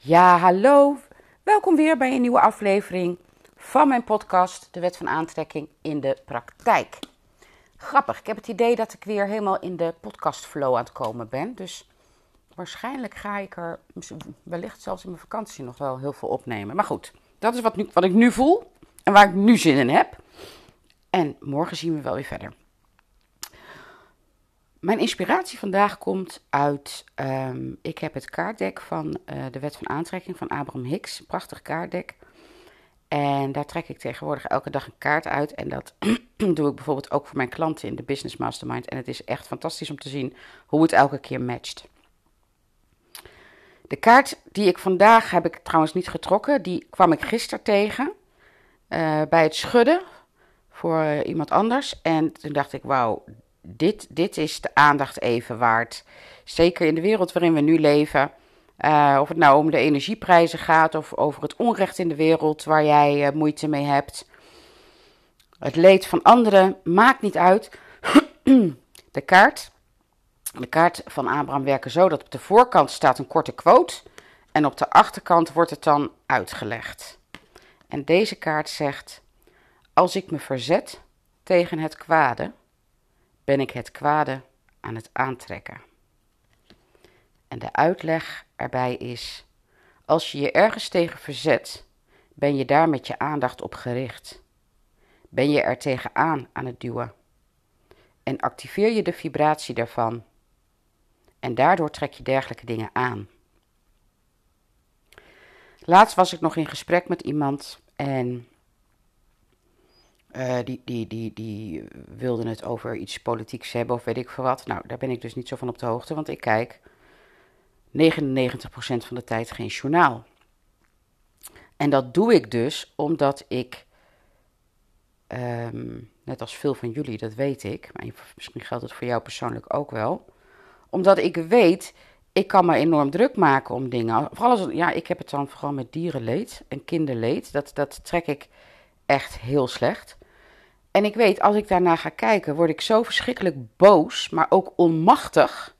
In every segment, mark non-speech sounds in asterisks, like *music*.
Ja, hallo. Welkom weer bij een nieuwe aflevering van mijn podcast De Wet van Aantrekking in de Praktijk. Grappig, ik heb het idee dat ik weer helemaal in de podcastflow aan het komen ben. Dus waarschijnlijk ga ik er wellicht zelfs in mijn vakantie nog wel heel veel opnemen. Maar goed, dat is wat, nu, wat ik nu voel en waar ik nu zin in heb. En morgen zien we wel weer verder. Mijn inspiratie vandaag komt uit. Um, ik heb het kaartdek van uh, de Wet van Aantrekking van Abraham Hicks. Prachtig kaartdek. En daar trek ik tegenwoordig elke dag een kaart uit. En dat *clears throat* doe ik bijvoorbeeld ook voor mijn klanten in de Business Mastermind. En het is echt fantastisch om te zien hoe het elke keer matcht. De kaart die ik vandaag heb ik trouwens niet getrokken. Die kwam ik gisteren tegen uh, bij het schudden voor iemand anders. En toen dacht ik, wauw, dit, dit is de aandacht even waard. Zeker in de wereld waarin we nu leven. Uh, of het nou om de energieprijzen gaat of over het onrecht in de wereld waar jij uh, moeite mee hebt. Het leed van anderen maakt niet uit. *clears throat* de kaart. De kaart van Abraham werken zo dat op de voorkant staat een korte quote. En op de achterkant wordt het dan uitgelegd. En deze kaart zegt: Als ik me verzet tegen het kwade, ben ik het kwade aan het aantrekken. En de uitleg erbij is: als je je ergens tegen verzet, ben je daar met je aandacht op gericht. Ben je er tegenaan aan het duwen. En activeer je de vibratie daarvan. En daardoor trek je dergelijke dingen aan. Laatst was ik nog in gesprek met iemand en uh, die, die, die, die wilden het over iets politieks hebben of weet ik veel wat. Nou, daar ben ik dus niet zo van op de hoogte, want ik kijk 99% van de tijd geen journaal. En dat doe ik dus omdat ik, um, net als veel van jullie, dat weet ik, maar misschien geldt het voor jou persoonlijk ook wel, omdat ik weet, ik kan me enorm druk maken om dingen. Vooral als, ja, ik heb het dan vooral met dierenleed en kinderleed, dat, dat trek ik echt heel slecht. En ik weet, als ik daarna ga kijken, word ik zo verschrikkelijk boos, maar ook onmachtig.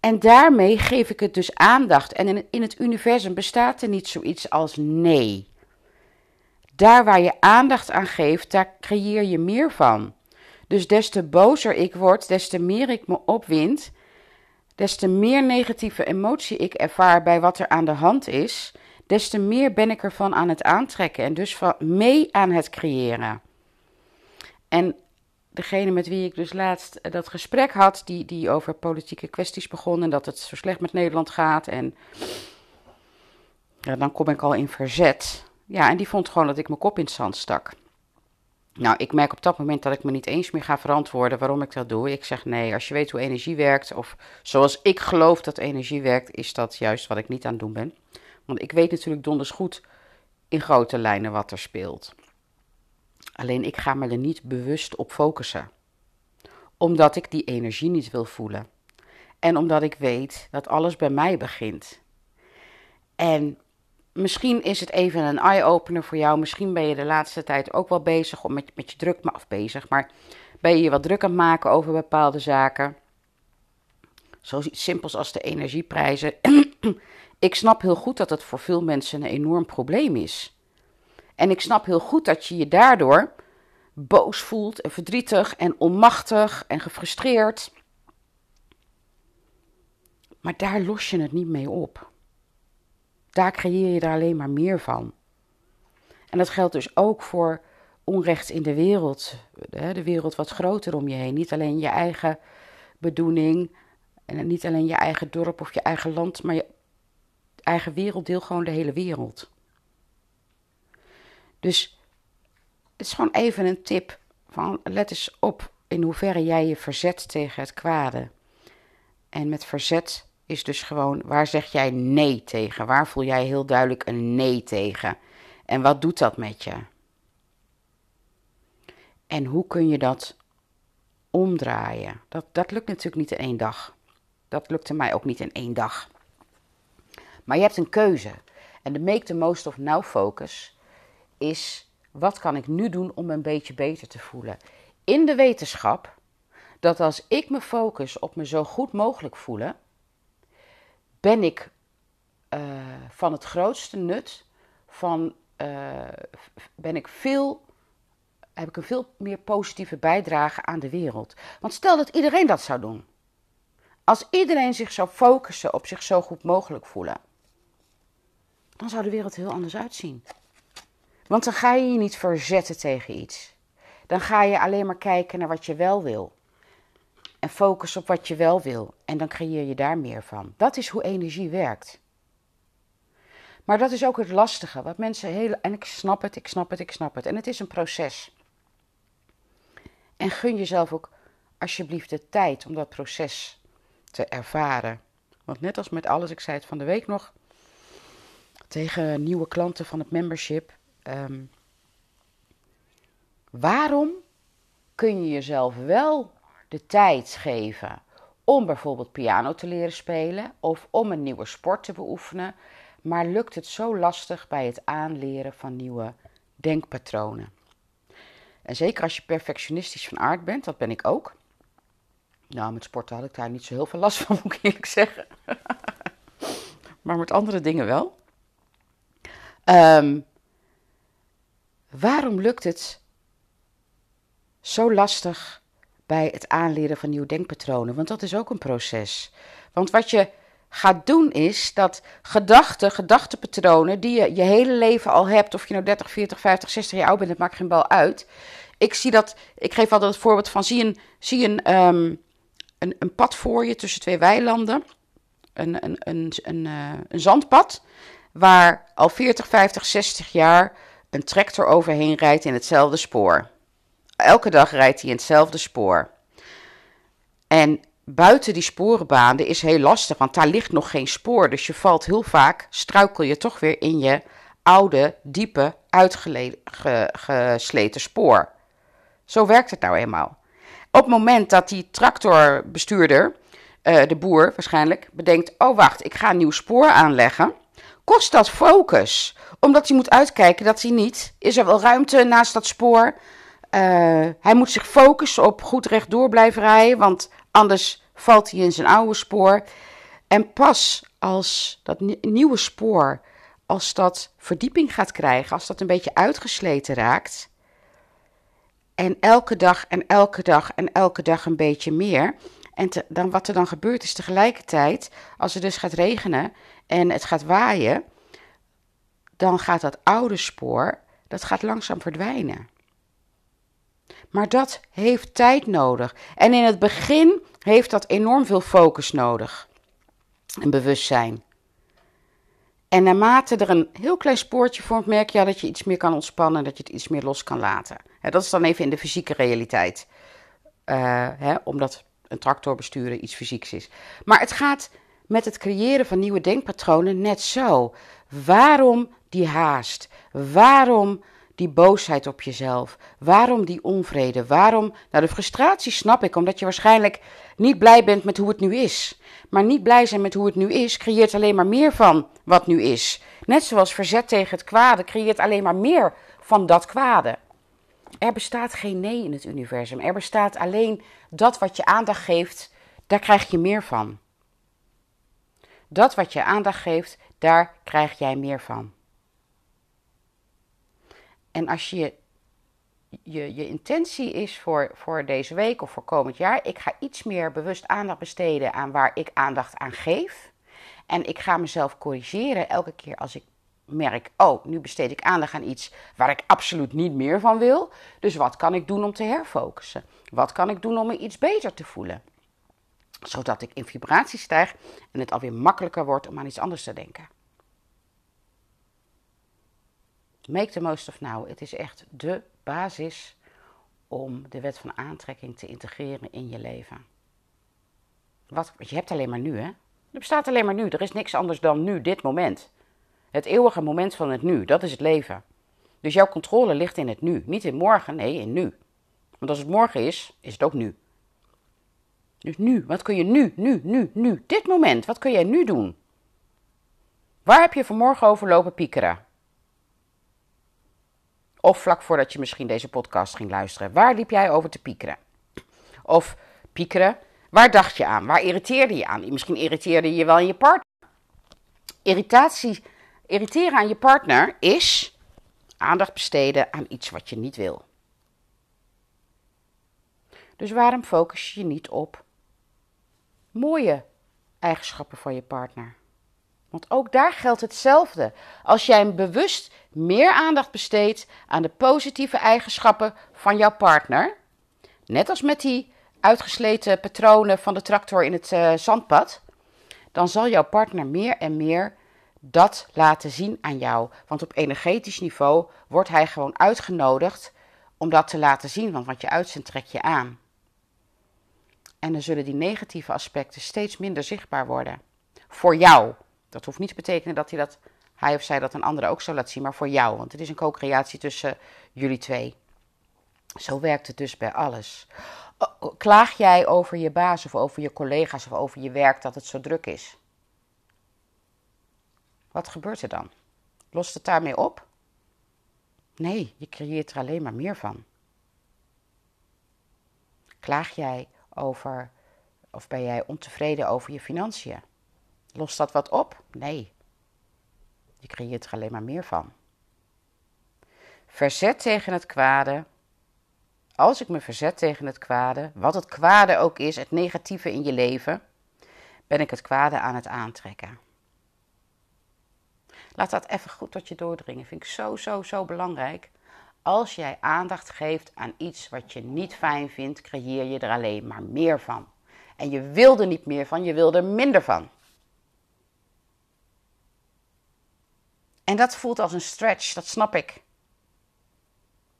En daarmee geef ik het dus aandacht. En in het universum bestaat er niet zoiets als nee. Daar waar je aandacht aan geeft, daar creëer je meer van. Dus des te bozer ik word, des te meer ik me opwind, des te meer negatieve emotie ik ervaar bij wat er aan de hand is, des te meer ben ik ervan aan het aantrekken en dus van mee aan het creëren. En degene met wie ik dus laatst eh, dat gesprek had, die, die over politieke kwesties begon en dat het zo slecht met Nederland gaat. En ja, dan kom ik al in verzet. Ja, en die vond gewoon dat ik mijn kop in het zand stak. Nou, ik merk op dat moment dat ik me niet eens meer ga verantwoorden waarom ik dat doe. Ik zeg nee, als je weet hoe energie werkt, of zoals ik geloof dat energie werkt, is dat juist wat ik niet aan het doen ben. Want ik weet natuurlijk donders goed in grote lijnen wat er speelt. Alleen ik ga me er niet bewust op focussen. Omdat ik die energie niet wil voelen. En omdat ik weet dat alles bij mij begint. En misschien is het even een eye-opener voor jou. Misschien ben je de laatste tijd ook wel bezig om met, je druk, of bezig, maar ben je je wat druk aan het maken over bepaalde zaken. Zoiets simpels als de energieprijzen. *clears throat* *clears throat* ik snap heel goed dat het voor veel mensen een enorm probleem is. En ik snap heel goed dat je je daardoor boos voelt en verdrietig en onmachtig en gefrustreerd. Maar daar los je het niet mee op. Daar creëer je er alleen maar meer van. En dat geldt dus ook voor onrecht in de wereld. De wereld wat groter om je heen. Niet alleen je eigen bedoeling. En niet alleen je eigen dorp of je eigen land. Maar je eigen werelddeel, gewoon de hele wereld. Dus het is gewoon even een tip van let eens op in hoeverre jij je verzet tegen het kwade. En met verzet is dus gewoon waar zeg jij nee tegen? Waar voel jij heel duidelijk een nee tegen? En wat doet dat met je? En hoe kun je dat omdraaien? Dat, dat lukt natuurlijk niet in één dag. Dat lukte mij ook niet in één dag. Maar je hebt een keuze. En de make the most of now focus is wat kan ik nu doen om me een beetje beter te voelen? In de wetenschap dat als ik me focus op me zo goed mogelijk voelen, ben ik uh, van het grootste nut. Van, eh, ben ik veel, heb ik een veel meer positieve bijdrage aan de wereld. Want stel dat iedereen dat zou doen. Als iedereen zich zou focussen op zich zo goed mogelijk voelen. Dan zou de wereld heel anders uitzien. Want dan ga je je niet verzetten tegen iets. Dan ga je alleen maar kijken naar wat je wel wil. En focus op wat je wel wil. En dan creëer je daar meer van. Dat is hoe energie werkt. Maar dat is ook het lastige. Wat mensen heel. En ik snap het, ik snap het, ik snap het. En het is een proces. En gun jezelf ook alsjeblieft de tijd om dat proces te ervaren. Want net als met alles, ik zei het van de week nog tegen nieuwe klanten van het membership. Ehm, waarom kun je jezelf wel de tijd geven om bijvoorbeeld piano te leren spelen of om een nieuwe sport te beoefenen, maar lukt het zo lastig bij het aanleren van nieuwe denkpatronen? En zeker als je perfectionistisch van aard bent, dat ben ik ook. Nou, met sporten had ik daar niet zo heel veel last van, *laughs* moet ik eerlijk zeggen. *laughs* maar met andere dingen wel. Um, waarom lukt het zo lastig bij het aanleren van nieuwe denkpatronen? Want dat is ook een proces. Want wat je gaat doen is dat gedachten, gedachtenpatronen die je je hele leven al hebt, of je nou 30, 40, 50, 60 jaar oud bent, het maakt geen bal uit. Ik zie dat, ik geef altijd het voorbeeld van, zie een, zie een, um, een, een pad voor je tussen twee weilanden, een, een, een, een, uh, een zandpad waar al 40, 50, 60 jaar een tractor overheen rijdt in hetzelfde spoor. Elke dag rijdt hij in hetzelfde spoor. En buiten die sporenbaan is heel lastig, want daar ligt nog geen spoor. Dus je valt heel vaak, struikel je toch weer in je oude, diepe, uitgesleten spoor. Zo werkt het nou eenmaal. Op het moment dat die tractorbestuurder, uh, de boer waarschijnlijk, bedenkt: oh wacht, ik ga een nieuw spoor aanleggen kost dat focus. Omdat hij moet uitkijken dat hij niet. Is er wel ruimte naast dat spoor? Uh, hij moet zich focussen op goed rechtdoor blijven rijden, want anders valt hij in zijn oude spoor. En pas als dat nieuwe spoor, als dat verdieping gaat krijgen, als dat een beetje uitgesleten raakt. En elke dag en elke dag en elke dag een beetje meer. En dan, wat er dan gebeurt is tegelijkertijd, als het dus gaat regenen en het gaat waaien, dan gaat dat oude spoor, dat gaat langzaam verdwijnen. Maar dat heeft tijd nodig. En in het begin heeft dat enorm veel focus nodig. En bewustzijn. En naarmate er een heel klein spoortje vormt, merk je dat je iets meer kan ontspannen, dat je het iets meer los kan laten. Dat is dan even in de fysieke realiteit. Uh, hè, omdat een tractor besturen iets fysieks is. Maar het gaat met het creëren van nieuwe denkpatronen net zo. Waarom die haast? Waarom die boosheid op jezelf? Waarom die onvrede? Waarom? Nou, de frustratie snap ik, omdat je waarschijnlijk niet blij bent met hoe het nu is. Maar niet blij zijn met hoe het nu is, creëert alleen maar meer van wat nu is. Net zoals verzet tegen het kwade creëert alleen maar meer van dat kwade. Er bestaat geen nee in het universum. Er bestaat alleen dat wat je aandacht geeft, daar krijg je meer van. Dat wat je aandacht geeft, daar krijg jij meer van. En als je je, je intentie is voor, voor deze week of voor komend jaar, ik ga iets meer bewust aandacht besteden aan waar ik aandacht aan geef. En ik ga mezelf corrigeren elke keer als ik merk, oh, nu besteed ik aandacht aan iets waar ik absoluut niet meer van wil. Dus wat kan ik doen om te herfocussen? Wat kan ik doen om me iets beter te voelen? Zodat ik in vibratie stijg en het alweer makkelijker wordt om aan iets anders te denken. Make the most of now. Het is echt de basis om de wet van aantrekking te integreren in je leven. Wat, je hebt alleen maar nu, hè? Er bestaat alleen maar nu. Er is niks anders dan nu, dit moment. Het eeuwige moment van het nu, dat is het leven. Dus jouw controle ligt in het nu. Niet in morgen, nee, in nu. Want als het morgen is, is het ook nu. Dus nu, wat kun je nu, nu, nu, nu, dit moment, wat kun jij nu doen? Waar heb je vanmorgen over lopen piekeren? Of vlak voordat je misschien deze podcast ging luisteren, waar liep jij over te piekeren? Of piekeren, waar dacht je aan? Waar irriteerde je aan? Misschien irriteerde je wel in je partner. Irritatie Irriteren aan je partner is aandacht besteden aan iets wat je niet wil. Dus waarom focus je niet op mooie eigenschappen van je partner? Want ook daar geldt hetzelfde. Als jij bewust meer aandacht besteedt aan de positieve eigenschappen van jouw partner, net als met die uitgesleten patronen van de tractor in het uh, zandpad, dan zal jouw partner meer en meer dat laten zien aan jou. Want op energetisch niveau wordt hij gewoon uitgenodigd om dat te laten zien, want wat je uitzendt trek je aan. En dan zullen die negatieve aspecten steeds minder zichtbaar worden. Voor jou. Dat hoeft niet te betekenen dat hij, dat, hij of zij dat een andere ook zo laat zien, maar voor jou. Want het is een co-creatie tussen jullie twee. Zo werkt het dus bij alles. Klaag jij over je baas of over je collega's of over je werk dat het zo druk is? Wat gebeurt er dan? Lost het daarmee op? Nee, je creëert er alleen maar meer van. Klaag jij over, of ben jij ontevreden over je financiën? Lost dat wat op? Nee. Je creëert er alleen maar meer van. Verzet tegen het kwade. Als ik me verzet tegen het kwade, wat het kwade ook is, het negatieve in je leven, ben ik het kwade aan het aantrekken. Laat dat even goed tot je doordringen. Vind ik zo, zo, zo belangrijk. Als jij aandacht geeft aan iets wat je niet fijn vindt, creëer je er alleen maar meer van. En je wil er niet meer van, je wil er minder van. En dat voelt als een stretch, dat snap ik.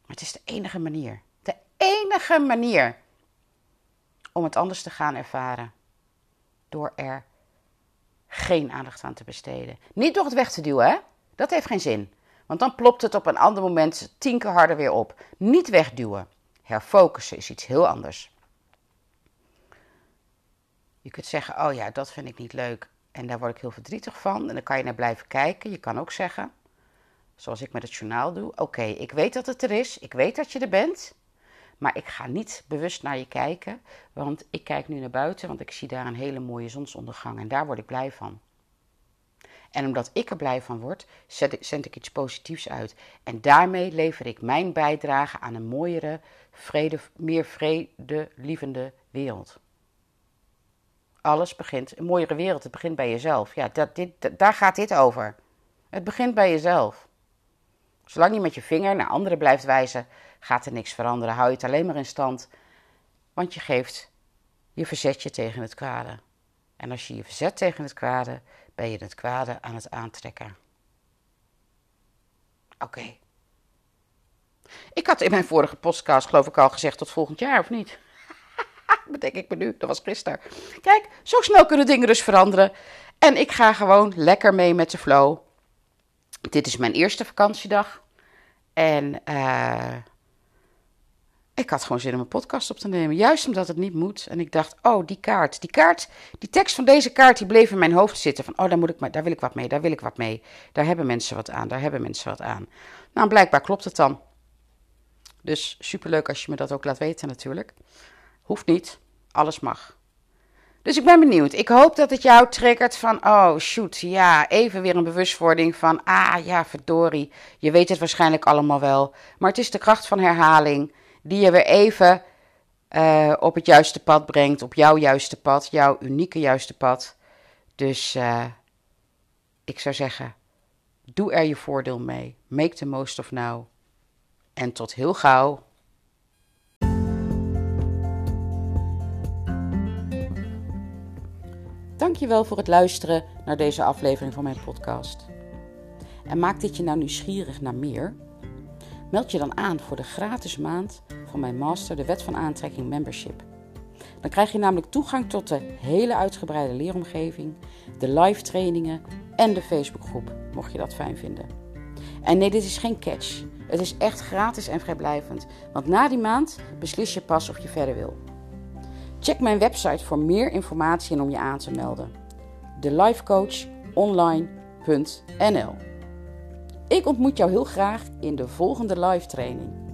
Maar het is de enige manier. De enige manier om het anders te gaan ervaren. Door er geen aandacht aan te besteden. Niet door het weg te duwen, hè? Dat heeft geen zin. Want dan plopt het op een ander moment tien keer harder weer op. Niet wegduwen. Herfocussen is iets heel anders. Je kunt zeggen: Oh ja, dat vind ik niet leuk. En daar word ik heel verdrietig van. En dan kan je naar blijven kijken. Je kan ook zeggen, zoals ik met het journaal doe: Oké, ik weet dat het er is. Ik weet dat je er bent. Maar ik ga niet bewust naar je kijken. Want ik kijk nu naar buiten, want ik zie daar een hele mooie zonsondergang. En daar word ik blij van. En omdat ik er blij van word, zend ik iets positiefs uit. En daarmee lever ik mijn bijdrage aan een mooiere, vrede, meer vredelievende wereld. Alles begint, een mooiere wereld, het begint bij jezelf. Ja, dat, dit, daar gaat dit over. Het begint bij jezelf. Zolang je met je vinger naar anderen blijft wijzen, gaat er niks veranderen. Hou je het alleen maar in stand, want je geeft, je verzet je tegen het kwade. En als je je verzet tegen het kwade, ben je het kwade aan het aantrekken. Oké. Ik had in mijn vorige podcast, geloof ik, al gezegd tot volgend jaar, of niet? *laughs* Bedenk ik me nu, dat was gisteren. Kijk, zo snel kunnen dingen dus veranderen. En ik ga gewoon lekker mee met de flow. Dit is mijn eerste vakantiedag. En uh, ik had gewoon zin om een podcast op te nemen. Juist omdat het niet moet. En ik dacht, oh, die kaart. Die kaart, die tekst van deze kaart, die bleef in mijn hoofd zitten. Van, oh, daar, moet ik, daar wil ik wat mee, daar wil ik wat mee. Daar hebben mensen wat aan, daar hebben mensen wat aan. Nou, blijkbaar klopt het dan. Dus superleuk als je me dat ook laat weten natuurlijk. Hoeft niet, alles mag. Dus ik ben benieuwd. Ik hoop dat het jou triggert van, oh shoot, ja, even weer een bewustwording van, ah ja, verdorie. Je weet het waarschijnlijk allemaal wel. Maar het is de kracht van herhaling die je weer even uh, op het juiste pad brengt, op jouw juiste pad, jouw unieke juiste pad. Dus uh, ik zou zeggen, doe er je voordeel mee. Make the most of now. En tot heel gauw. Dankjewel voor het luisteren naar deze aflevering van mijn podcast. En maakt dit je nou nieuwsgierig naar meer? Meld je dan aan voor de gratis maand van mijn master, de Wet van Aantrekking Membership. Dan krijg je namelijk toegang tot de hele uitgebreide leeromgeving, de live trainingen en de Facebookgroep, mocht je dat fijn vinden. En nee, dit is geen catch. Het is echt gratis en vrijblijvend, want na die maand beslis je pas of je verder wil. Check mijn website voor meer informatie en om je aan te melden. thelifecoachonline.nl Ik ontmoet jou heel graag in de volgende live training.